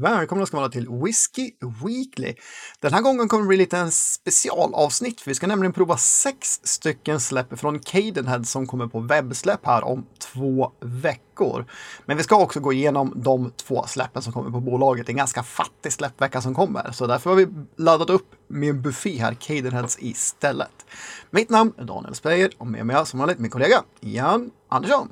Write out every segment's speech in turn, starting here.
Välkomna ska vara till Whiskey Weekly. Den här gången kommer det bli lite en specialavsnitt, för vi ska nämligen prova sex stycken släpp från Cadenhead som kommer på webbsläpp här om två veckor. Men vi ska också gå igenom de två släppen som kommer på bolaget. Det är en ganska fattig släppvecka som kommer, så därför har vi laddat upp med en buffé här, Cadenheads istället. Mitt namn är Daniel Speyer och med mig som vanligt min kollega Jan Andersson.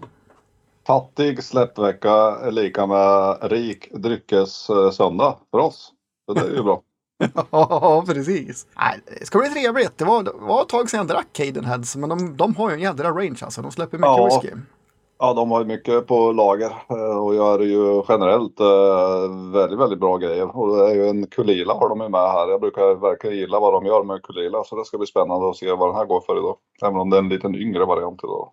Fattig släppvecka är lika med rik dryckessöndag för oss. Så det är ju bra. ja, precis. Nej, det ska bli trevligt. Det var, det var ett tag sedan jag drack Cadenheads, men de, de har ju en jädra range alltså. De släpper mycket Ja. whisky. Ja, de har ju mycket på lager eh, och gör ju generellt eh, väldigt, väldigt bra grejer. Och det är ju en Kulila har de ju med här. Jag brukar verkligen gilla vad de gör med Kulila så det ska bli spännande att se vad den här går för idag. Även om det är en liten yngre variant idag.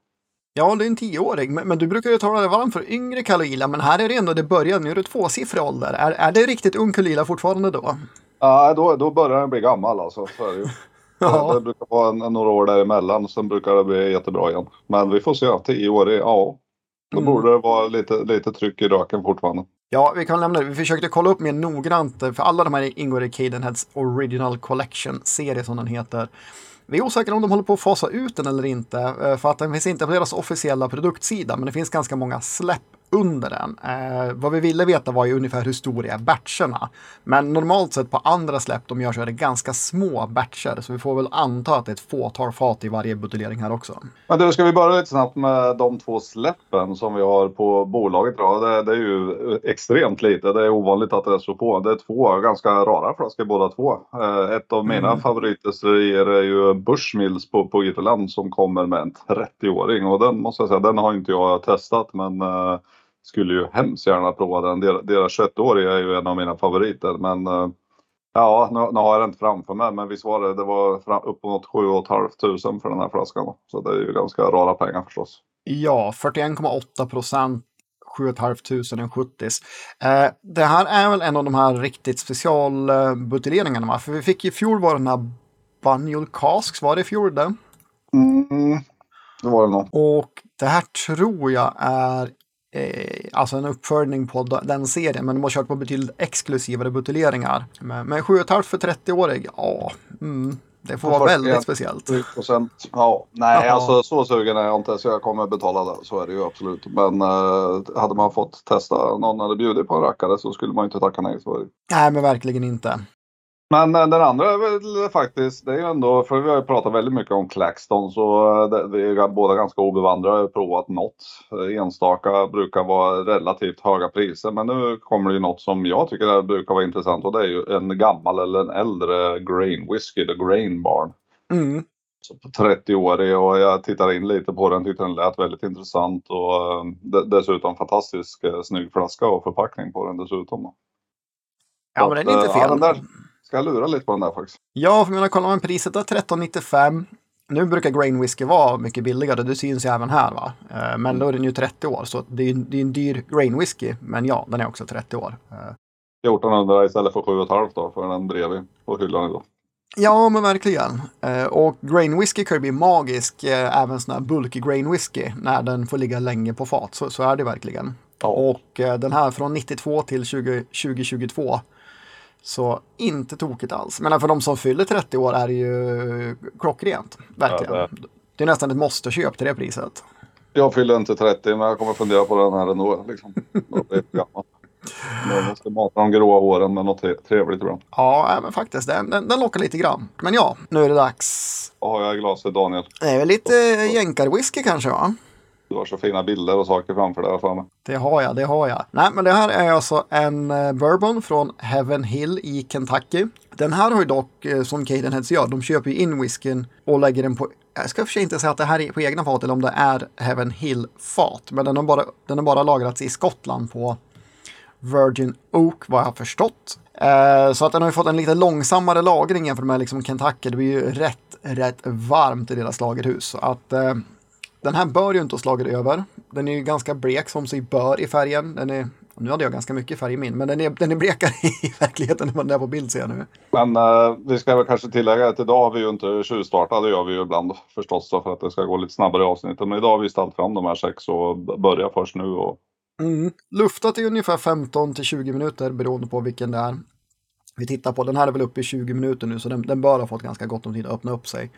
Ja, det är en tioåring, men, men du brukar ju tala dig varm för yngre Kalila, men här är det ändå det börjar. Nu är det tvåsiffrig ålder. Är, är det riktigt ung Kalila fortfarande då? Ja, då, då börjar den bli gammal alltså. Så är det ju. Ja. Det, brukar vara en, några år däremellan, sen brukar det bli jättebra igen. Men vi får se, tio år, i- ja. Då Mm. borde det vara lite, lite tryck i röken fortfarande. Ja, vi kan lämna det. Vi försökte kolla upp mer noggrant, för alla de här ingår i Cadenheads Original Collection-serie som den heter. Vi är osäkra om de håller på att fasa ut den eller inte, eh, för att den finns inte på deras officiella produktsida, men det finns ganska många släpp under den. Eh, vad vi ville veta var ju ungefär hur stora är batcherna. Men normalt sett på andra släpp de gör så är det ganska små batcher, så vi får väl anta att det är ett fåtal fat i varje buteljering här också. Men du, ska vi börja lite snabbt med de två släppen som vi har på bolaget idag. Det, det är ju extremt lite. Det är ovanligt att det är så få. Det är två ganska rara flaskor båda två. Eh, Ett av mina Mm. favoritdestillerier är ju Bushmills på, på Irland som kommer med en 30-åring. Och den måste jag säga, den har inte jag testat men eh, skulle ju hemskt gärna prova den. Der- Deras 21-åriga är ju en av mina favoriter. Men eh, Ja, nu, nu har jag den inte framför mig, men visst var det, det var fram, uppemot 7 500 för den här flaskan. Så det är ju ganska rara pengar förstås. Ja, 41,8 procent. 7 500 en 70 eh, Det här är väl en av de här riktigt specialbuteljeringarna, va? För vi fick i fjol var den här Banjul Casks, var det i fjol det? Mm, det var det nog. Och det här tror jag är eh, alltså en uppföljning på den serien, men de har kört på betydligt exklusivare buteljeringar. Men, men 7 500 för 30-årig, ja, mm, det får vara 41. väldigt speciellt. 7 procent. Ja, nej alltså så sugen är jag inte så jag kommer betala det. Så är det ju absolut. Men eh, hade man fått testa någon hade bjudit på en rackare så skulle man inte tacka nej. Så är det. Nej, men verkligen inte. Men den andra är väl faktiskt, det är ju ändå, för vi har ju pratat väldigt mycket om Claxton så eh, vi är båda ganska obevandrade, har provat något. Eh, Enstaka brukar vara relativt höga priser men nu kommer det ju något som jag tycker brukar vara intressant och det är ju en gammal eller en äldre grain whisky, the grain barn. Mm. Så på 30-årig och jag tittade in lite på den, tyckte den lät väldigt intressant och eh, de- dessutom fantastisk snygg flaska och förpackning på den dessutom. Ja, men den är inte eh, ja, jag lura lite på den där faktiskt. Ja, för jag menar, kollar man priset är 13,95. Nu brukar Grain Whisky vara mycket billigare, det syns ju även här va. Eh, Men då är den ju 30 år, så det är det är en dyr Grain Whisky. Men ja, den är också 30 år. Eh, 1400 istället för 7,5 då för den bredvid på hyllan idag. Ja, men verkligen. Eh, Och Grain Whisky kan ju bli magisk, eh, även sån här bulk Grain Whisky, när den får ligga länge på fat. Så, så är det verkligen. Ja. Och eh, den här från 92 till 20, 2022. Så inte tokigt alls. Men för de som fyller 30 år är det ju klockrent. Verkligen. Ja, det... är nästan ett måste-köp till det priset. Jag fyller inte 30 men jag kommer fundera på den här ändå. Liksom. Jag ska mata de gråa håren med något tre- trevligt ibland. Ja, men faktiskt. Den, den, den lockar lite grann. Men ja, nu är det dags. Vad har jag i glaset Daniel? Det är väl lite jänkarwhisky kanske va? Du har så fina bilder och saker framför dig för mig. Det har jag, det har jag. Nej, men det här är alltså en eh, bourbon från Heaven Hill i Kentucky. Den här har ju dock, eh, som Cadenheads gör, de köper ju in whiskyn och lägger den på, jag ska i och för sig inte säga att det här är på egna fat eller om det är Heaven Hill-fat, men den har bara, den har bara lagrats i Skottland på Virgin Oak vad jag har förstått. Eh, så att den har ju fått en lite långsammare lagring jämfört med liksom Kentucky. Det blir ju rätt, rätt varmt i deras lagerhus. Så att eh, den här bör ju inte ha slagit över. Den är ju ganska blek som sig bör i färgen. Den är, nu hade jag ganska mycket färg i min, men den är, den är blekare i verkligheten än vad den är på bild ser jag nu. Men eh, vi ska väl kanske tillägga att idag har vi ju inte tjuvstartat. Det gör vi ju ibland förstås för att det ska gå lite snabbare i avsnittet. Men idag har vi ställt fram de här sex och börjar först nu. Och Mm. Luftat i ungefär 15 till 20 minuter beroende på vilken det är. Vi tittar på, den här är väl uppe i 20 minuter nu så den, den bör ha fått ganska gott om tid att öppna upp sig.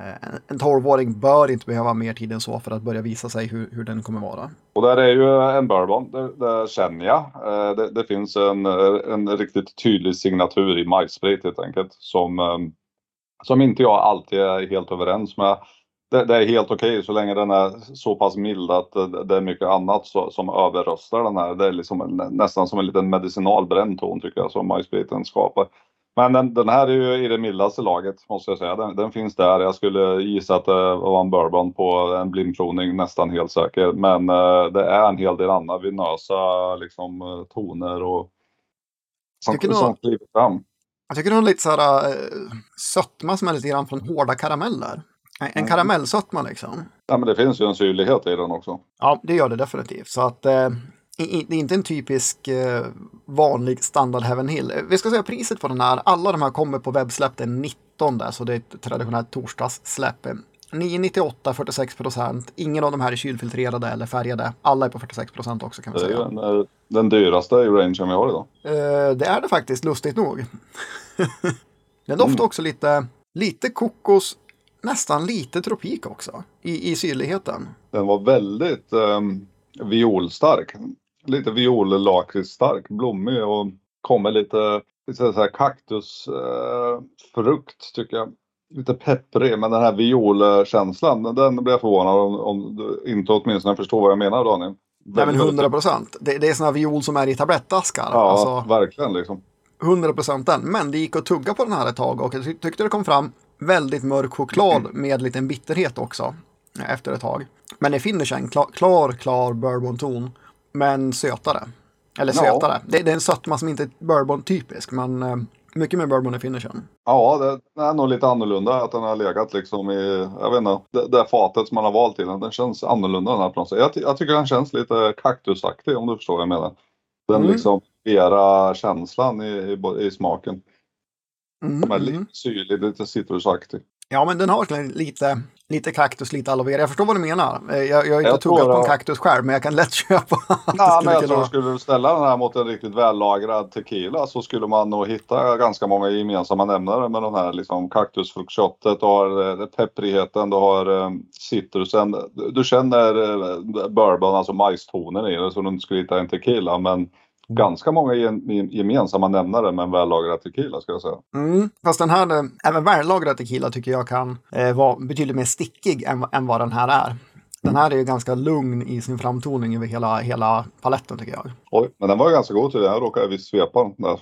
Eh, en 12-åring bör inte behöva mer tid än så för att börja visa sig hur, hur den kommer vara. Och där är ju en bourbon, det, det känner jag. Eh, det, det, finns en, eh, en riktigt tydlig signatur i majssprit helt enkelt. Som, som inte jag alltid är helt överens med. Det, det är helt okej okay, så länge den är så pass mild att det är mycket annat så, som överröstar den här. Det är liksom en, nästan som en liten medicinal bränd ton tycker jag som majsspriten skapar. Men den, den, här är ju i det mildaste laget måste jag säga. Den, den, finns där. Jag skulle gissa att det var en bourbon på en blindprovning nästan helt säker. Men uh, det är en hel del andra vinösa liksom, uh, toner och som, som kliver fram. Jag tycker är lite så här uh, sötma som är lite grann från hårda karameller. En mm. karamellsötma liksom. Ja men det finns ju en syrlighet i den också. Ja det gör det definitivt. Så att det är inte en typisk eh, vanlig standard Heaven Hill. Eh, vi ska säga priset på den här. Alla de här kommer på webbsläpp den 19, så det är ett traditionellt torsdagssläpp. 998 46 procent. Ingen av de här är kylfiltrerade eller färgade. Alla är på 46 procent också kan vi säga. Det är den, eh, den dyraste rangen vi har idag. det är det faktiskt, lustigt nog. den doftar mm. också lite, lite kokos, nästan lite tropik också i, i syrligheten. Den var väldigt um, violstark lite viol-lakritsstark, blommig och kommer lite, lite så här kaktusfrukt eh, tycker jag. Lite pepprig, men den här violkänslan, den blir jag förvånad om, om du inte åtminstone förstår vad jag menar Daniel. Nej men 100 procent. Det, det, är sådana viol som är i tablettaskar. Ja, alltså, verkligen liksom. 100 procent den. Men det gick att tugga på den här ett tag och jag tyckte det kom fram väldigt mörk choklad med liten bitterhet också. Efter ett tag. Men det finner sig en klar, klar, klar bourbon-ton men sötare. Eller sötare. Ja. Det, det, är en sötma som inte är bourbon-typisk, men eh, mycket mer bourbon i finishen. Ja, det är nog lite annorlunda att den har legat liksom i, jag vet inte, det, det fatet som man har valt till den. Den känns annorlunda den här på något sätt. Jag, jag tycker den känns lite kaktusaktig om du förstår vad jag menar. Den mm. liksom mera känslan i, i, i smaken. Mm, Den är lite mm. syrlig, lite citrusaktig. Ja, men den har lite, lite kaktus, lite aloe vera. Jag förstår vad du menar. Eh, jag, jag har inte jag tuggat på en kaktus själv, men jag kan lätt köpa ja, men jag kunna... tror skulle du ställa den här mot en riktigt vällagrad tequila så skulle man nog hitta ganska många gemensamma nämnare med den här liksom kaktusfruktköttet. Du har eh, pepprigheten, du har um, citrusen. Du känner bourbon, alltså majstonen i det, så du inte skulle hitta en tequila. Men ganska många gemensamma nämnare med en vällagrad tequila ska jag säga. Mm, fast den här, eh, även vällagrad tequila tycker jag kan eh, vara betydligt mer stickig än, än vad den här är. Den här är ju ganska lugn i sin framtoning över hela, hela paletten tycker jag. Oj, men den var ganska god till det. Jag råkade visst svepa den där.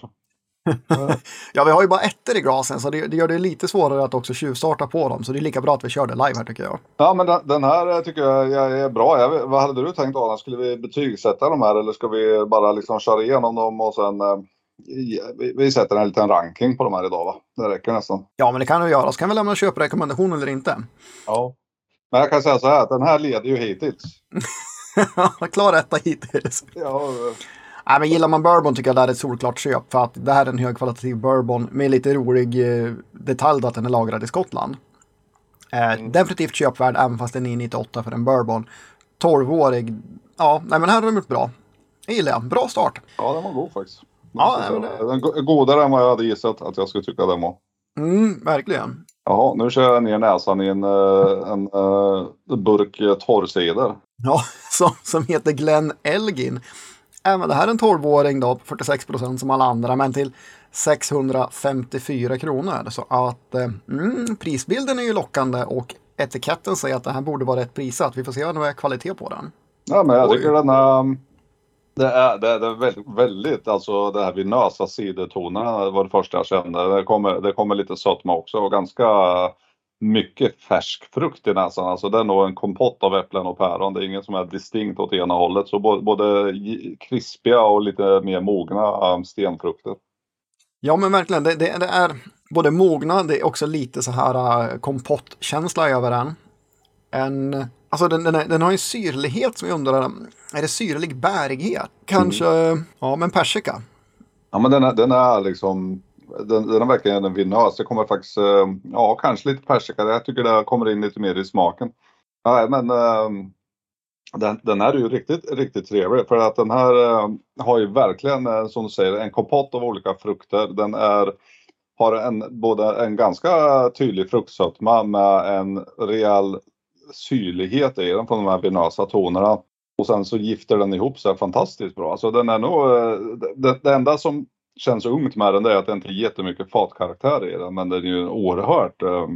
Ja, vi har ju bara ettor i glasen så det, det, gör det lite svårare att också tjuvstarta på dem. Så det är lika bra att vi kör det live här tycker jag. Ja, men den, här tycker jag är bra. Jag, vad hade du tänkt Adam? Skulle vi betygsätta de här eller ska vi bara liksom köra igenom dem och sen eh, vi, vi sätter en liten ranking på de här idag va? Det räcker nästan. Ja, men det kan vi göra. Så kan vi lämna köprekommendation eller inte. Ja. Men jag kan säga så här att den här leder ju hittills. Klar etta hittills. Ja, Nej, men gillar man bourbon tycker jag det här är ett solklart köp. För att det här är en högkvalitativ bourbon med lite rolig eh, detalj att den är lagrad i Skottland. Eh, mm. Definitivt köpvärd även fast den är 98 för en bourbon. 12-årig, ja, nej men här har de gjort bra. Det gillar jag. Bra start. Ja, den var god faktiskt. Ja, nej, det... Den godare än vad jag hade gissat att jag skulle tycka den var. Mm, verkligen. Jaha, nu kör jag ner näsan i en, eh, en, en eh, burk torrcider. Ja, som, som heter Glenn Elgin även det här är en 12-åring då, 46 procent som alla andra, men till 654 kronor. Så att eh, mm, prisbilden är ju lockande och etiketten säger att det här borde vara rätt prisat. Vi får se om det är kvalitet på den. Ja, men jag tycker den det är, det är, det är väldigt, väldigt, alltså det här vinösa sidotonerna var det första jag kände. Det kommer, det kommer lite sötma också och ganska mycket färsk frukt i näsan. Alltså det är nog en kompott av äpplen och päron. Det är inget som är distinkt åt ena hållet. Så både krispiga och lite mer mogna stenfrukter. Ja men verkligen, det, det, det, är både mogna, det är också lite så här uh, kompottkänsla över den. En, alltså den, den, är, den har en syrlighet som jag undrar, är det syrlig bärighet? Kanske, mm. ja men persika. Ja men den är, den är liksom den, den är verkligen en vinös. Det kommer faktiskt, eh, ja kanske lite persika. Jag tycker det kommer in lite mer i smaken. Ja, men eh, Den, den här är ju riktigt, riktigt trevlig för att den här eh, har ju verkligen, som du säger, en kompott av olika frukter. Den är, har en, både en ganska tydlig fruktsötma med en rejäl syrlighet i den från de här vinösa tonerna. Och sen så gifter den ihop sig fantastiskt bra. Alltså den är nog, det, det enda som känns ungt med den är att det inte är jättemycket fatkaraktär i den. Men den är ju en oerhört eh,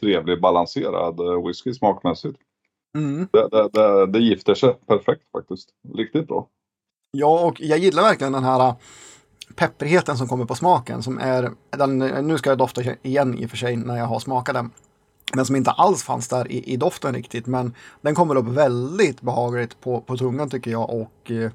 trevlig balanserad eh, whisky smakmässigt. Mm. Det, det, det, det gifter sig perfekt faktiskt. Riktigt bra. Ja, och jag gillar verkligen den här äh, pepprigheten som kommer på smaken. Som är, den, nu ska jag dofta igen i och för sig när jag har smakat den. Men som inte alls fanns där i, i doften riktigt. Men den kommer upp väldigt behagligt på, på tungan tycker jag och eh,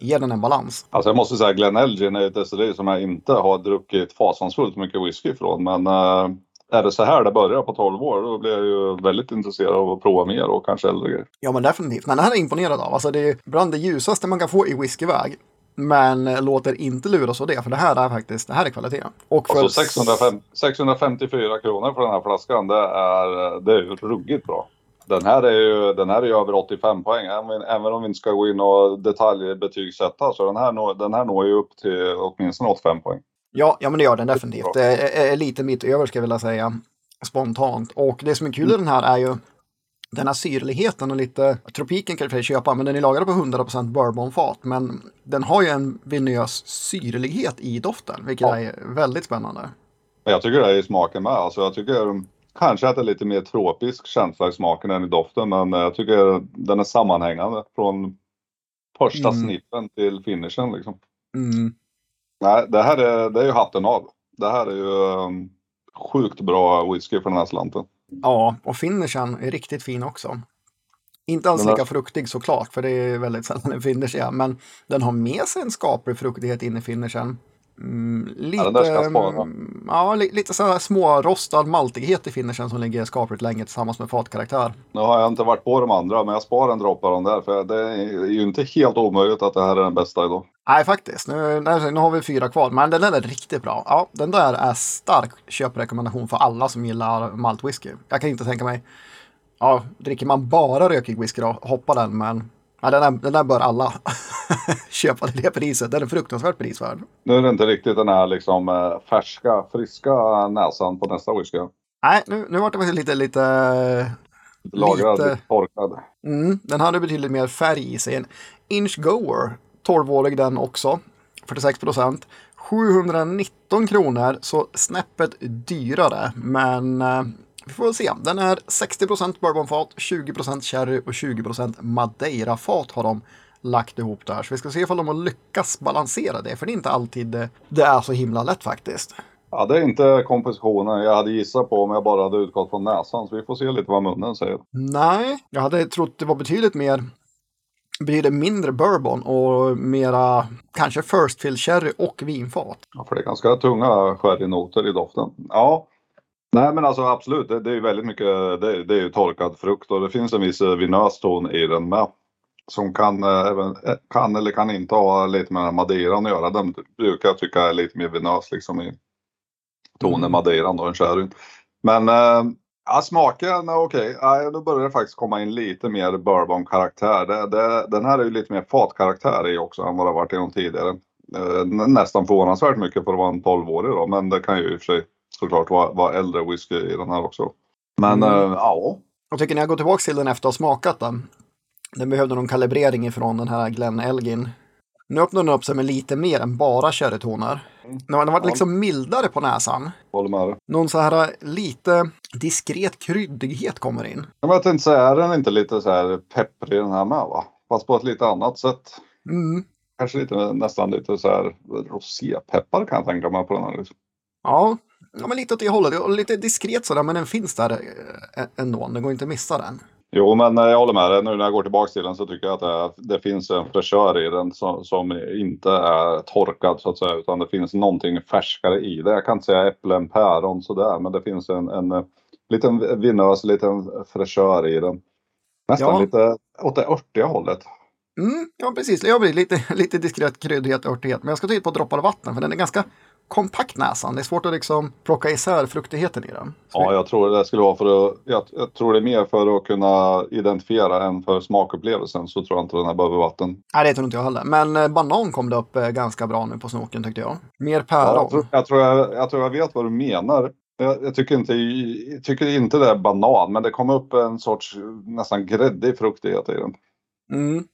ger den en balans. Alltså jag måste säga Glen Elgin är ett destilleri som jag inte har druckit fasansfullt mycket whisky från. Men äh, är det så här det börjar på 12 år då blir jag ju väldigt intresserad av att prova mer och kanske äldre grejer. Ja men definitivt. Men det här är jag imponerad av. Alltså det är bland det ljusaste man kan få i whiskyväg. Men låter inte luras av det, för det här är faktiskt det här är kvalitet. Och för Alltså 605, 654 kronor för den här flaskan, det är, det är ruggigt bra. Den här är ju den här är ju över 85 poäng, även, även om vi inte ska gå in och detaljbetygsätta. Så den här, når, den här når ju upp till åtminstone 85 poäng. Ja, ja men det gör den definitivt. Det är, är lite mitt över ska jag vilja säga. Spontant. Och det som är kul i den här är ju den här syrligheten och lite, tropiken kan sig köpa, men den är lagrad på 100% bourbonfat. Men den har ju en vinös syrlighet i doften, vilket Ja. är väldigt spännande. Jag tycker det är i smaken med. Alltså jag tycker kanske att det är lite mer tropisk känsla i smaken än i doften. Men jag tycker den är sammanhängande från första Mm. snippen till finishen liksom. Mm. Nej, det här är, det är ju hatten av. Det här är ju um, sjukt bra whisky för den här slanten. Ja, och finishen är riktigt fin också. Inte alls lika fruktig såklart, för det är väldigt sällan en finish är. Men den har med sig en skaplig fruktighet in i finishen. Mm, lite, mm, ja, li, lite så här maltighet i finishen som ligger skapligt länge tillsammans med fatkaraktär. Nu har jag inte varit på de andra, men jag sparar en droppe av dem där. För det är ju inte helt omöjligt att det här är den bästa idag. Nej, faktiskt. Nu, nu nu har vi fyra kvar, men den där är riktigt bra. Ja, den där är stark köprekommendation för alla som gillar maltwhisky. Jag kan inte tänka mig, ja, dricker man bara rökig whisky då, hoppa den, men ja, den, där, den där bör alla köpa till det priset. Den är fruktansvärt prisvärd. Nu är det inte riktigt den här liksom eh, färska, friska näsan på nästa whisky. Nej, nu, nu var det faktiskt lite, lite... Lagrad, Lite- lite torkad. Mm, den hade betydligt mer färg i sig. En Inch Goer, 12-årig den också, 46 procent. 719 kronor, så snäppet dyrare. Men eh, vi får väl se. Den är 60 procent bourbonfat, 20 procent sherry och 20 procent madeirafat har de lagt ihop där. Så vi ska se ifall de har lyckats balansera det, för det är inte alltid eh, det är så himla lätt faktiskt. Ja, det är inte kompositionen jag hade gissat på om jag bara hade utgått från näsan. Så vi får se lite vad munnen säger. Nej, jag hade trott det var betydligt mer betydligt mindre bourbon och mera kanske first fill sherry och vinfat. Ja, för det är ganska tunga sherrynoter i doften. Ja. Nej men alltså absolut, det, det är ju väldigt mycket, det, det är ju torkad frukt och det finns en viss eh, vinös ton i den med. Som kan, eh, även, eh, kan eller kan inte ha lite med madeiran att göra. Den brukar jag tycka är lite mer vinös liksom i tonen Mm. madeiran då än sherryn. Men eh, ja, smaken okej. Ja, då börjar det faktiskt komma in lite mer bourbon-karaktär. Det, det, den här är ju lite mer fatkaraktär i också än vad det varit i de tidigare. Nä- nästan förvånansvärt mycket för att vara en 12-årig då. Men det kan ju i och för sig såklart vara, vara äldre whisky i den här också. Men Mm. eh, ja. Jag tycker när jag går tillbaka till den efter att ha smakat den. Den behövde någon kalibrering ifrån den här Glen Elgin. Nu öppnar den upp sig med lite mer än bara sherrytoner. Den har den har varit liksom mildare på näsan. Håller med. Någon så här lite diskret kryddighet kommer in. Men jag tänkte säga, är den inte lite så här pepprig den här med va? Fast på ett lite annat sätt. Mm. Kanske lite, nästan lite så här rosépeppar kan jag tänka mig på den här. Liksom. Ja, ja, men lite åt det hållet. Lite diskret sådär, men den finns där eh, ändå. Det går inte att missa den. Jo, men jag håller med dig. Nu när jag går tillbaka till den så tycker jag att det, det finns en fräschör i den som, som inte är torkad så att säga. Utan det finns någonting färskare i det. Jag kan inte säga äpplen, päron sådär. Men det finns en, en eh, liten vinös, liten fräschör i den. Nästan Ja. lite åt det örtiga hållet. Mm, ja, precis. Jag blir lite, lite diskret kryddighet och örtighet. Men jag ska ta hit på droppar av vatten, för den är ganska kompakt näsan. Det är svårt att liksom plocka isär fruktigheten i den. Så Ja, jag tror det skulle vara för att, jag, jag tror det är mer för att kunna identifiera än för smakupplevelsen så tror jag inte den här behöver vatten. Nej, det tror inte jag heller. Men eh, banan kom det upp eh, ganska bra nu på snoken tyckte jag. Mer päron. Ja, jag, tror, jag, tror jag, jag tror jag vet vad du menar. Jag, tycker, inte, jag tycker inte det är banan, men det kom upp en sorts nästan gräddig fruktighet i den. Mm.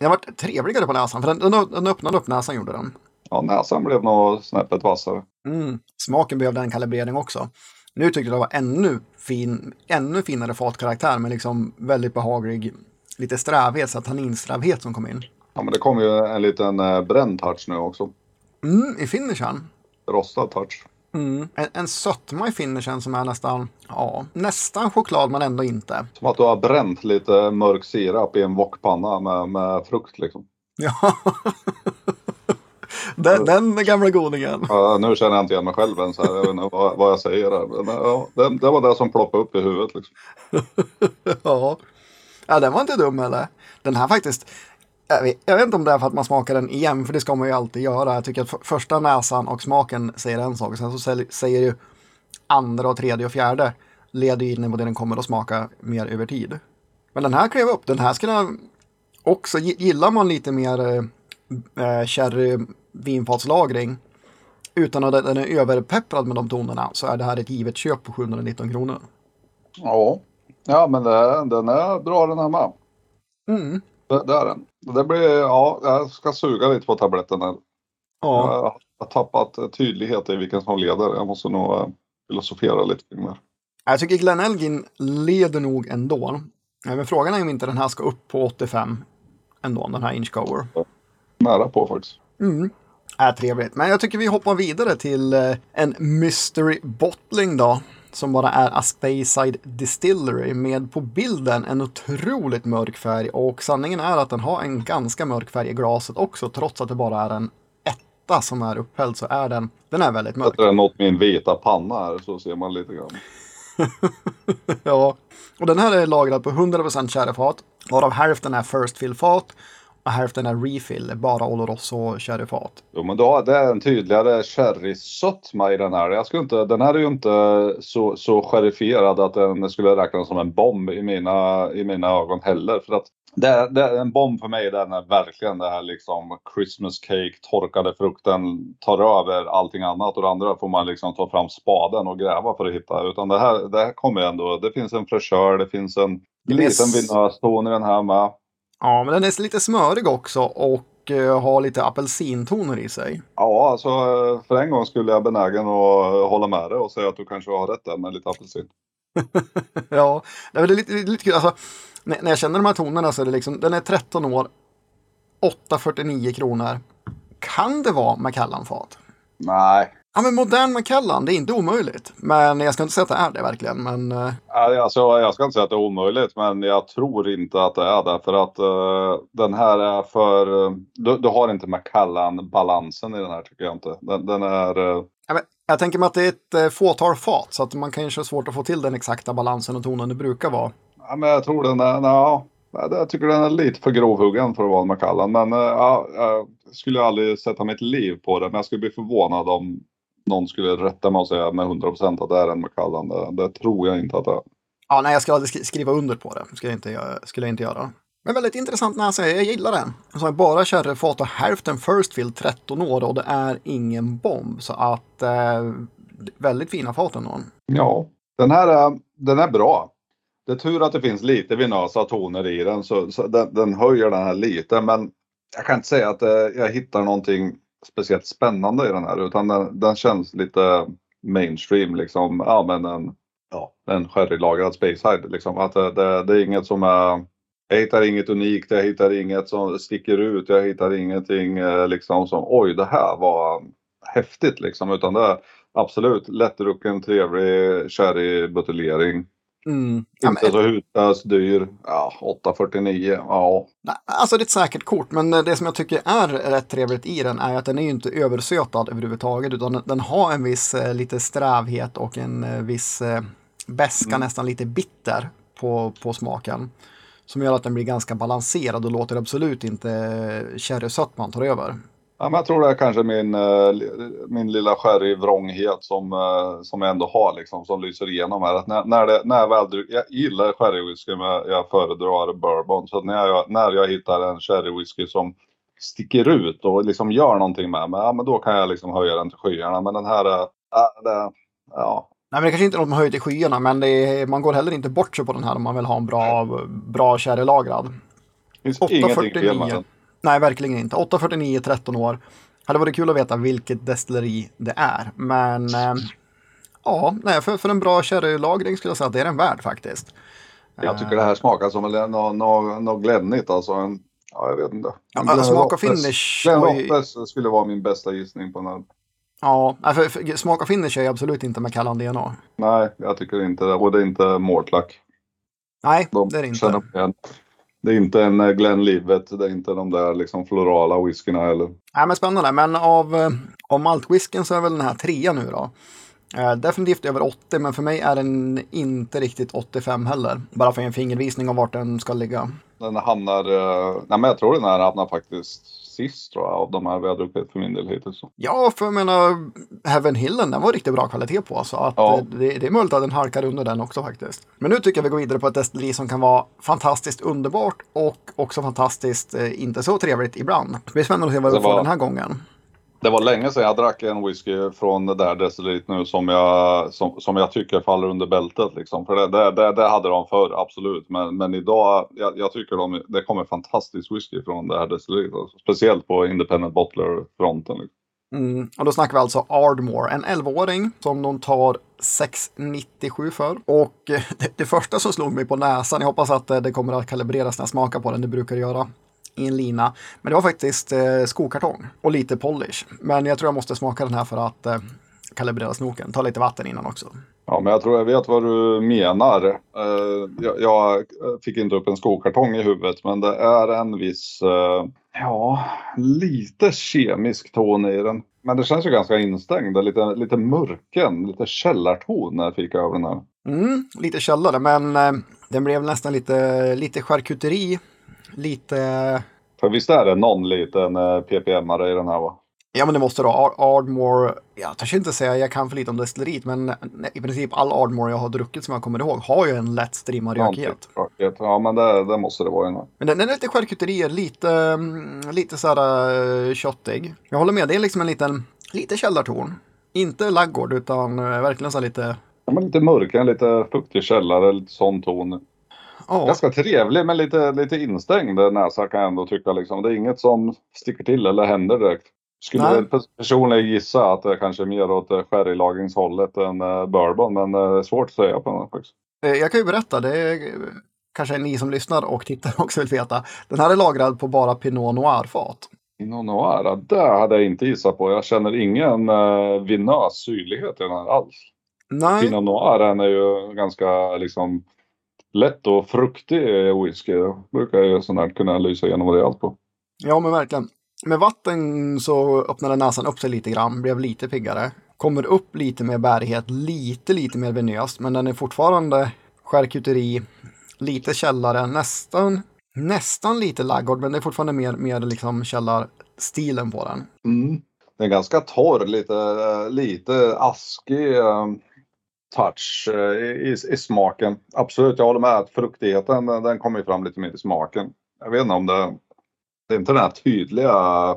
Den var trevligare på näsan, för den, den, den öppnade upp näsan gjorde den. Ja, näsan blev nog snäppet vassare. Mm. Smaken behövde en kalibrering också. Nu tyckte jag det var ännu, fin, ännu finare fatkaraktär med liksom väldigt behaglig, lite strävhet, så att tanninsträvhet som kom in. Ja, men det kom ju en liten eh, bränd touch nu också. Mm, I finishen. Rostad touch. Mm. En, en sötma i finishen som är nästan, ja, nästan choklad men ändå inte. Som att du har bränt lite mörk sirap i en wokpanna med, med frukt liksom. Ja. den, den gamla godingen. Ja, nu känner jag inte igen mig själv ens här. Jag vet inte vad, vad jag säger här. Men, ja, det, det var det som ploppade upp i huvudet liksom. ja. ja, den var inte dum heller. Den här faktiskt, jag vet, jag vet inte om det är för att man smakar den igen, för det ska man ju alltid göra. Jag tycker att för, första näsan och smaken säger en sak, sen så säger ju andra och tredje och fjärde leder in på det den kommer att smaka mer över tid. Men den här klev upp, den här skulle jag också, gi- gillar man lite mer eh, eh, sherry vinfatslagring utan att den är överpepprad med de tonerna så är det här ett givet köp på 719 kronor. Ja, ja men det, den är bra den här med. Mm. Det, det är den. Det blir, ja, jag ska suga lite på tabletten här. Ja. Jag har tappat tydlighet i vilken som leder. Jag måste nog eh, filosofera lite kring det. Jag tycker Glenn Elgin leder nog ändå. Men frågan är om inte den här ska upp på 85 ändå, den här Inchcover. Nära på faktiskt. Mm. Är trevligt. Men jag tycker vi hoppar vidare till eh, en Mystery Bottling då. Som bara är A Speyside Distillery med på bilden en otroligt mörk färg. Och sanningen är att den har en ganska mörk färg i glaset också. Trots att det bara är en etta som är upphälld så är den, den är väldigt mörk. Sätter den åt min vita panna här så ser man lite grann. Ja, och den här är lagrad på 100% sherryfat, varav hälften är first fill-fat och hälften är refill, bara Oloroso sherryfat. Jo men då, det är en tydligare sherrysötma i den här. Jag skulle inte, den här är ju inte så, så sherifierad att den skulle räknas som en bomb i mina, i mina ögon heller. För att det, det, en bomb för mig den är verkligen det här liksom Christmas cake, torkade frukten tar över allting annat och det andra får man liksom ta fram spaden och gräva för att hitta. Utan det här, det här kommer ändå, det finns en fräschör, det finns en Det liten s- vinöston i den här med. Ja, men den är lite smörig också och eh, har lite apelsintoner i sig. Ja, alltså för en gång skulle jag benägen att hålla med dig och säga att du kanske har rätt där med lite apelsin. ja, det är lite, lite, kul. Alltså, när, när jag känner de här tonerna så är det liksom, den är 13 år, 849 kronor. Kan det vara Macallan-fat? Nej, Ja, men modern Macallan, det är inte omöjligt. Men jag ska inte säga att det är det verkligen. Men eh, alltså, jag ska inte säga att det är omöjligt, men jag tror inte att det är det. För att eh, den här är för... eh, du, du har inte Macallan-balansen i den här tycker jag inte. Den, den är... eh, Ja, men Jag tänker mig att det är ett fåtal fat, så att man kanske har svårt att få till den exakta balansen och tonen det brukar vara. ja, men jag tror den är... Ja, jag tycker den är lite för grovhuggen för att vara en Macallan. Men ja, jag skulle aldrig sätta mitt liv på det. Men jag skulle bli förvånad om någon skulle rätta mig och säga med 100% att det är en Macallan. Det, det tror jag inte att det är. Ja, nej, jag ska aldrig sk- skriva under på det. Skulle jag inte, skulle jag inte göra. Men väldigt intressant näsa, jag gillar den. Så är bara sherryfat och hälften first fill 13 år och det är ingen bomb. Så att eh, väldigt fina fat ändå. Ja, den här är, den är bra. Det är tur att det finns lite vinösa toner i den så, så den, den höjer den här lite men jag kan inte säga att eh, jag hittar någonting speciellt spännande i den här utan den, den känns lite mainstream liksom. Ja men en, ja, en sherrylagrad Speyside liksom. Att det, det, det är inget som är jag hittar inget unikt, jag hittar inget som sticker ut, jag hittar ingenting eh, liksom som oj det här var häftigt liksom utan det är absolut lättdrucken, trevlig sherrybuteljering. Mm. Ja, men, så hutlös, dyr. Ja, 849. Ja, alltså det är ett säkert kort, men det som jag tycker är rätt trevligt i den är att den är ju inte översötad överhuvudtaget, utan den, har en viss eh, lite strävhet och en eh, viss eh, beska, nästan lite bitter på, på smaken. Som gör att den blir ganska balanserad och låter absolut inte eh, sherrysötman ta över. Ja, men jag tror det är kanske min, eh, min lilla sherryvrånghet som, eh, som jag ändå har liksom, som lyser igenom här. Att när, när, det, när jag väl jag gillar sherrywhisky men jag föredrar bourbon. Så när jag, när jag hittar en sherrywhisky som sticker ut och liksom gör någonting med mig, ja, men då kan jag liksom höja den till skyarna. Men den här, äh, det, ja. Nej, men det kanske inte är något man höjer till skyarna, men är, man går heller inte bort sig på den här om man vill ha en bra, bra sherrylagrad. Det finns ingenting fel med den. Nej, verkligen inte. 849, 13 år. Hade varit kul att veta vilket destilleri det är. Men eh, ja, nej, för, för en bra sherrylagring skulle jag säga att det är den värd faktiskt. Jag tycker det här smakar som något no, no, glännigt. Alltså en, ja, jag vet inte. Ja, Glenn smak och finish. Glenn Rottes skulle vara min bästa gissning på den här. Ja, för, för, smak och finish är absolut inte med Kallan DNA. Nej, jag tycker inte det. Och det är inte Mortlack. Nej, De det är det inte. Det är inte en eh, Glenn Livet, det är inte de där liksom florala whiskyna heller. Nej, men spännande. Men av, eh, av maltwhisken så är väl den här trea nu då. Eh, definitivt över 80, men för mig är den inte riktigt 85 heller. Bara för en fingervisning om vart den ska ligga. Den hamnar, eh, nej men jag tror den här hamnar faktiskt sist tror jag av de här vi har druckit för min del hittills. Ja, för jag menar Heaven Hillen, den var riktigt bra kvalitet på. Så att ja. det, det, är möjligt att den halkar under den också faktiskt. Men nu tycker jag vi går vidare på ett destilleri som kan vara fantastiskt underbart och också fantastiskt eh, inte så trevligt ibland. Det blir spännande att se vad vi får den här gången. Det var länge sedan jag drack en whisky från det där decilit nu som jag, som, som jag tycker faller under bältet. Liksom. För det, det, det, det hade de förr, absolut. Men, men idag, jag, jag tycker de, det kommer fantastisk whisky från det här decilit. Alltså. Speciellt på Independent Bottler-fronten. Liksom. Mm, och då snackar vi alltså Ardmore, en 11-åring som de tar 6,97 för. Och eh, det, det, första som slog mig på näsan, jag hoppas att eh, det kommer att kalibreras när jag smakar på den, det brukar det göra i en lina. Men det var faktiskt eh, skokartong och lite polish. Men jag tror jag måste smaka den här för att eh, kalibrera snoken. Ta lite vatten innan också. Ja, men jag tror jag vet vad du menar. Uh, jag, jag, fick inte upp en skokartong i huvudet, men det är en viss, uh, ja, lite kemisk ton i den. Men det känns ju ganska instängd, lite, lite mörken, lite källarton när jag fick över den här. Mm, lite källare, men uh, den blev nästan lite, lite charkuteri lite... För visst är det någon liten eh, ppm-are i den här va? Ja men det måste vara. Ardmore, jag törs inte säga jag kan för lite om destilleriet men i princip all Ardmore jag har druckit som jag kommer ihåg har ju en lätt strimmad rökighet. Ja men det, det måste det vara. Men den, den är lite charkuterier, lite, mm, lite såhär uh, köttig. Jag håller med, det är liksom en liten, lite källarton. Inte laggård utan uh, verkligen så lite... Ja men lite mörk, en lite fuktig källare, lite sån ton. Ja. Ganska trevlig men lite, lite instängd näsa kan jag ändå tycka. Liksom. Det är inget som sticker till eller händer direkt. Skulle Nej. personligen gissa att det kanske är mer åt sherrylagringshållet än uh, bourbon. Men det är svårt att säga på den faktiskt. Eh, jag kan ju berätta, det är kanske ni som lyssnar och tittar också vill veta. Den här är lagrad på bara Pinot Noir-fat. Pinot Noir, det hade jag inte gissat på. Jag känner ingen vinös syrlighet i den här alls. Nej. Pinot Noir är ju ganska liksom lätt och fruktig whisky. Då brukar ju sån här kunna lysa igenom rejält på. Ja, men verkligen. Med vatten så öppnade näsan upp sig lite grann, blev lite piggare. Kommer upp lite mer bärighet, lite, lite mer venöst, men den är fortfarande charkuteri, lite källare, nästan, nästan lite laggård, men det är fortfarande mer, mer liksom källarstilen på den. Mm. Den är ganska torr, lite, lite askig. Eh, touch eh, i, i, smaken. Absolut, jag håller med att fruktigheten den kommer fram lite mer i smaken. Jag vet inte om det, det är inte den här tydliga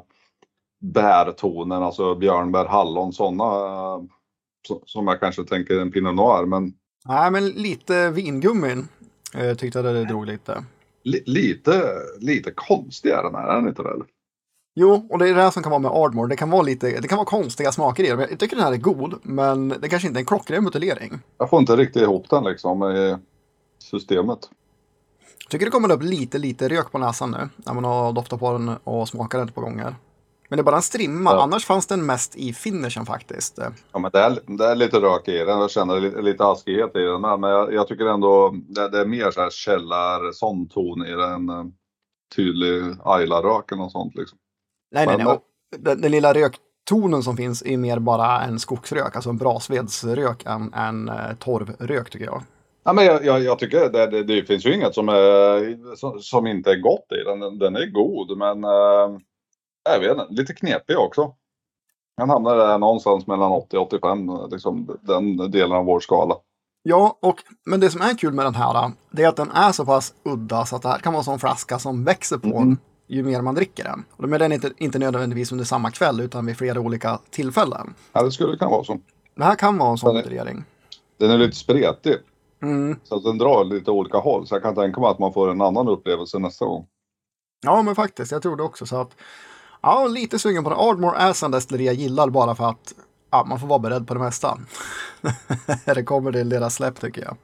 bärtonen, alltså björnbär, hallon, sådana som jag kanske tänker en Pinot Noir. Men... Nej, men lite vingummin eh, tyckte jag det drog lite. L lite, lite konstig är den här, är den inte det? Jo, och det är det här som kan vara med Ardmore. Det kan vara lite, det kan vara konstiga smaker i den. Jag tycker den här är god, men det kanske inte är en klockren buteljering. Jag får inte riktigt ihop den liksom i systemet. Jag tycker det kommer upp lite, lite rök på näsan nu när man har doftat på den och smakat den ett par gånger. Men det är bara en strimma, ja. annars fanns den mest i finishen faktiskt. Ja, men det är, det är lite rök i den. Jag känner lite, lite askighet i den. Men jag, jag tycker ändå det, det, är mer så här källar, sån ton i den. Eh, tydlig Ayla-rök eller något sånt liksom. Nej, nej, nej. Den, den, lilla röktonen som finns är mer bara en skogsrök, alltså en brasvedsrök än en eh, torvrök tycker jag. Ja, men jag, jag, jag tycker det, det, det, finns ju inget som, är, som, som, inte är gott i den. Den är god men uh, Jag vet inte, lite knepig också. Han hamnar där någonstans mellan 80 och 85, liksom den delen av vår skala. Ja, och, men det som är kul med den här, det är att den är så pass udda så att det här kan vara en sån flaska som växer på en ju mer man dricker den. Och då är den inte, inte nödvändigtvis under samma kväll utan vid flera olika tillfällen. Ja, det skulle kunna vara så. Det här kan vara en sån motivering. Den är lite spretig. Mm. Så att den drar lite olika håll. Så jag kan tänka mig att man får en annan upplevelse nästa gång. Ja, men faktiskt, jag tror det också. Så att, ja, lite sugen på det. Ardmore är en destilleri jag gillar bara för att ja, man får vara beredd på det mesta. det kommer till deras släpp tycker jag.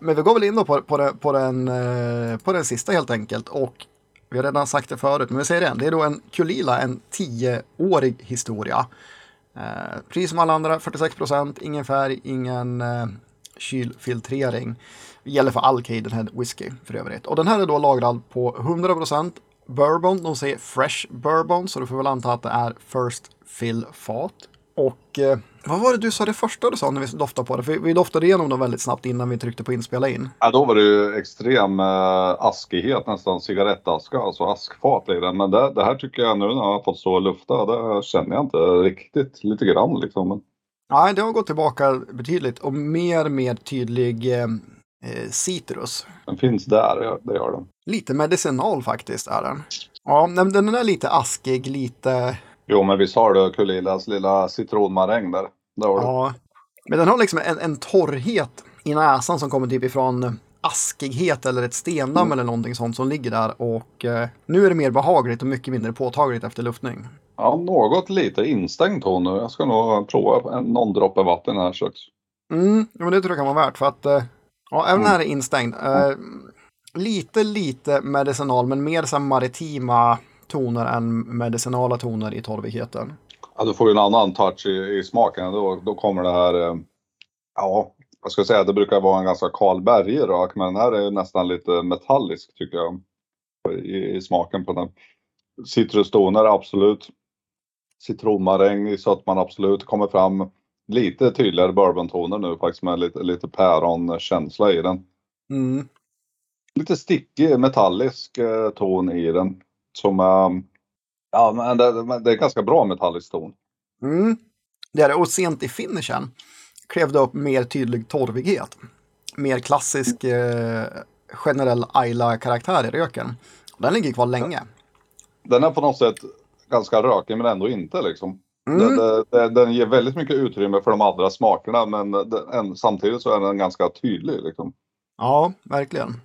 Men vi går väl in då på, på, det, på, den, eh, på den sista helt enkelt. Och vi har redan sagt det förut, men vi säger det igen. Det är då en Kulila, en tioårig historia. Eh, pris som alla andra, 46 procent, ingen färg, ingen eh, kylfiltrering. Det gäller för all Cadenhead whisky för övrigt. Och den här är då lagrad på 100 procent bourbon. De säger fresh bourbon, så du får väl anta att det är first fill fat. Och eh, vad var det du sa det första du sa när vi doftade på det? För vi doftade igenom dem väldigt snabbt innan vi tryckte på inspela in. Ja, då var det ju extrem eh, askighet, nästan cigarettaska, alltså askfat i den. Men det, det här tycker jag nu när jag har fått stå och lufta, det känner jag inte riktigt. Lite grann liksom. Men Nej, det har gått tillbaka betydligt och mer med tydlig eh, eh, citrus. den finns där, det gör den. Lite medicinal faktiskt är den. Ja, den är lite askig, lite... Jo, men visst har du Kulilas lilla citronmaräng där. Där har du. Ja. Men den har liksom en, en torrhet i näsan som kommer typ ifrån askighet eller ett stendamm eller någonting sånt som ligger där. Och eh, nu är det mer behagligt och mycket mindre påtagligt efter luftning. Ja, något lite instängd ton nu. Jag ska nog prova en, någon droppe vatten här strax. Mm, ja, men det tror jag kan vara värt för att eh, ja, även den här är instängd. Eh, lite, lite medicinal, men mer så här maritima toner än medicinala toner i torvigheten. Ja, du får ju en annan touch i, i smaken. Då, då kommer det här, eh, ja, jag ska säga det brukar vara en ganska Karlbergig rök, men den här är nästan lite metallisk tycker jag. I, i smaken på den. Citrustoner absolut. Citronmaräng i sötman absolut. Kommer fram lite tydligare bourbontoner nu faktiskt med lite, lite päronkänsla i den. Mm. Lite stickig metallisk eh, ton i den. Som, eh, ja men det, det är ganska bra metallisk ton. Mm. Det är det. Och sent i finishen klev det upp mer tydlig torvighet. Mer klassisk eh, generell Ayla-karaktär i röken. Den ligger kvar länge. Den är på något sätt ganska rökig men ändå inte liksom. Mm. Den, den, den ger väldigt mycket utrymme för de andra smakerna men den, en, samtidigt så är den ganska tydlig. Liksom. Ja, verkligen.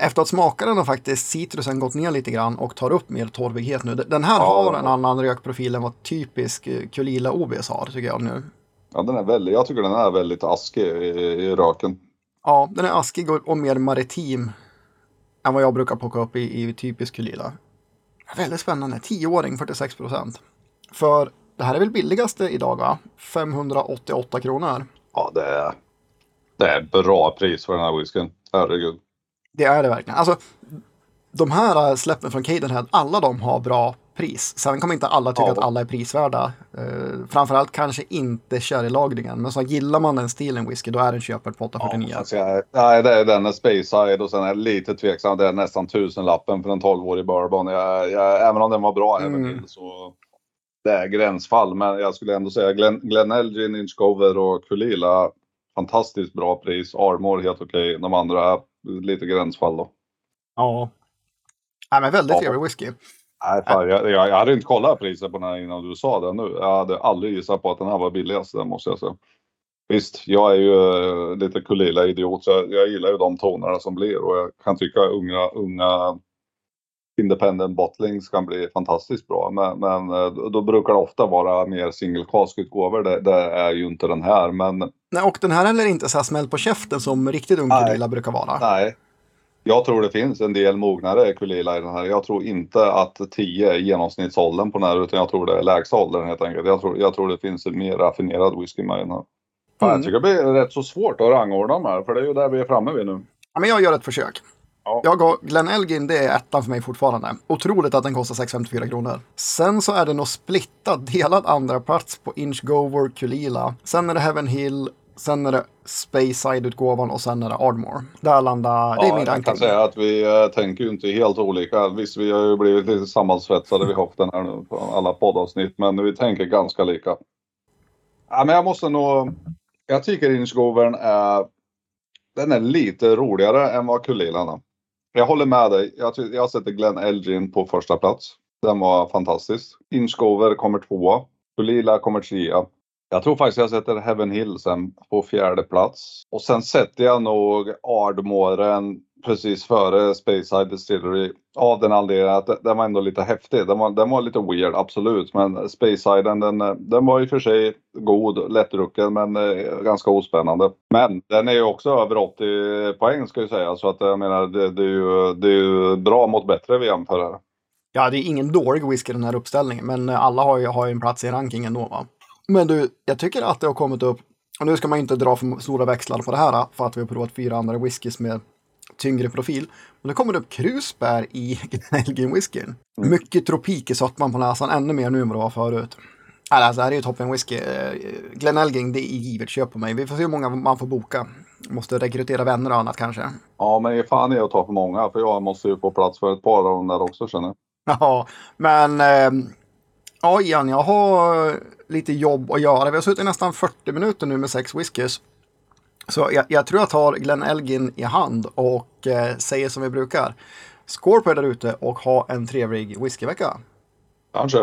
Efter att smakaren har faktiskt citrusen gått ner lite grann och tar upp mer torvighet nu. Den här Ja. har en annan rökprofil än vad typisk eh, Kulila OBS har tycker jag nu. Ja, den är väldigt, jag tycker den är väldigt askig i, i röken. Ja, den är askig och, och mer maritim än vad jag brukar plocka upp i, i typisk Kulila. Väldigt spännande. 10-åring, 46 procent. För det här är väl billigaste idag va? 588 kronor. Ja, det är, det är bra pris för den här whiskyn. Herregud. Det är det verkligen. Alltså, de här släppen från Cadenhead, alla de har bra pris. Sen kommer inte alla tycka Ja. att alla är prisvärda. Uh, framförallt kanske inte sherrylagringen. Men så gillar man den stilen whisky, då är den köpad på 849. Alltså jag, nej, det är den är Space Side och sen är jag lite tveksam. Det är nästan tusenlappen för en 12-årig bourbon. Jag, jag, även om den var bra Mm. även till så det är gränsfall. Men jag skulle ändå säga Glen, Glenelgin, Inchcover och Kulila. Fantastiskt bra pris. Armor helt okej. De andra lite gränsfall då. Ja. Nej, men väldigt Ja. trevlig whisky. Nej, fan, jag, jag, jag hade inte kollat priset på den här innan du sa det nu. Jag hade aldrig gissat på att den här var billigast, det måste jag säga. Visst, jag är ju eh, lite Kulila-idiot så jag, jag gillar ju de tonerna som blir och jag kan tycka unga, unga independent bottlings kan bli fantastiskt bra. Men, men eh, då brukar det ofta vara mer single cask-utgåvor. Det, det är ju inte den här. Men Nej, och den här är heller inte så här smäll på käften som riktigt ung. Kulila brukar vara. nej. Jag tror det finns en del mognare Kulila i den här. Jag tror inte att 10 är genomsnittsåldern på den här utan jag tror det är lägsta åldern helt enkelt. Jag tror, jag tror det finns en mer raffinerad whisky med i den här. Fan, Mm. Jag tycker det blir rätt så svårt att rangordna de här för det är ju där vi är framme vid nu. Ja, men jag gör ett försök. Ja. Jag går Glen Elgin, det är ettan för mig fortfarande. Otroligt att den kostar 654 kronor. Sen så är det nog splittad, delad andra plats på Inch Gover Kulila. Sen är det Heaven Hill, sen är det Speyside-utgåvan och sen är det Ardmore. Där landar, det är Ja, min jag ranking. kan säga att vi eh, tänker ju inte helt olika. Visst, vi har ju blivit lite sammansvetsade vid höften här nu på alla poddavsnitt, men vi tänker ganska lika. Ja, men jag måste nog... Jag tycker Inchgovern är... Den är lite roligare än vad Kulilan är. Jag håller med dig. Jag, jag sätter Glenn Elgin på första plats. Den var fantastisk. Inchgover kommer tvåa. Kulila kommer trea. Jag tror faktiskt jag sätter Heaven Hill sen på fjärde plats. Och sen sätter jag nog Ardmoren precis före Speyside Distillery. Av den anledningen att den var ändå lite häftig. Den var, den var lite weird, absolut. Men Speysiden den, den var i och för sig god, lättdrucken men eh, ganska ospännande. Men den är ju också över 80 poäng ska jag säga. Så att jag menar det, det, är, ju, det är ju bra mot bättre vi jämför här. Ja, det är ingen dålig whisky den här uppställningen, men alla har ju, har ju en plats i rankingen då. Va? Men du, jag tycker att det har kommit upp, och nu ska man inte dra för stora växlar på det här, för att vi har provat fyra andra whiskys med tyngre profil. Men det kommer upp krusbär i Elgin-whiskyn. Mycket tropik i sötman på näsan, ännu mer nu än vad det var förut. Alltså, det här är ju toppen whisky. Eh, Glen Elgin, det är givet köp på mig. Vi får se hur många man får boka. Måste rekrytera vänner och annat kanske. Ja, men fan i att ta för många för jag måste ju få plats för ett par av dem där också känner jag. Ja, men eh, ja, Ian, jag har lite jobb att göra. Vi har suttit nästan 40 minuter nu med sex whiskys. Så jag, jag tror jag tar Glenn Elgin i hand och eh, säger som vi brukar. Skål på er där ute och ha en trevlig whiskyvecka. Kanske.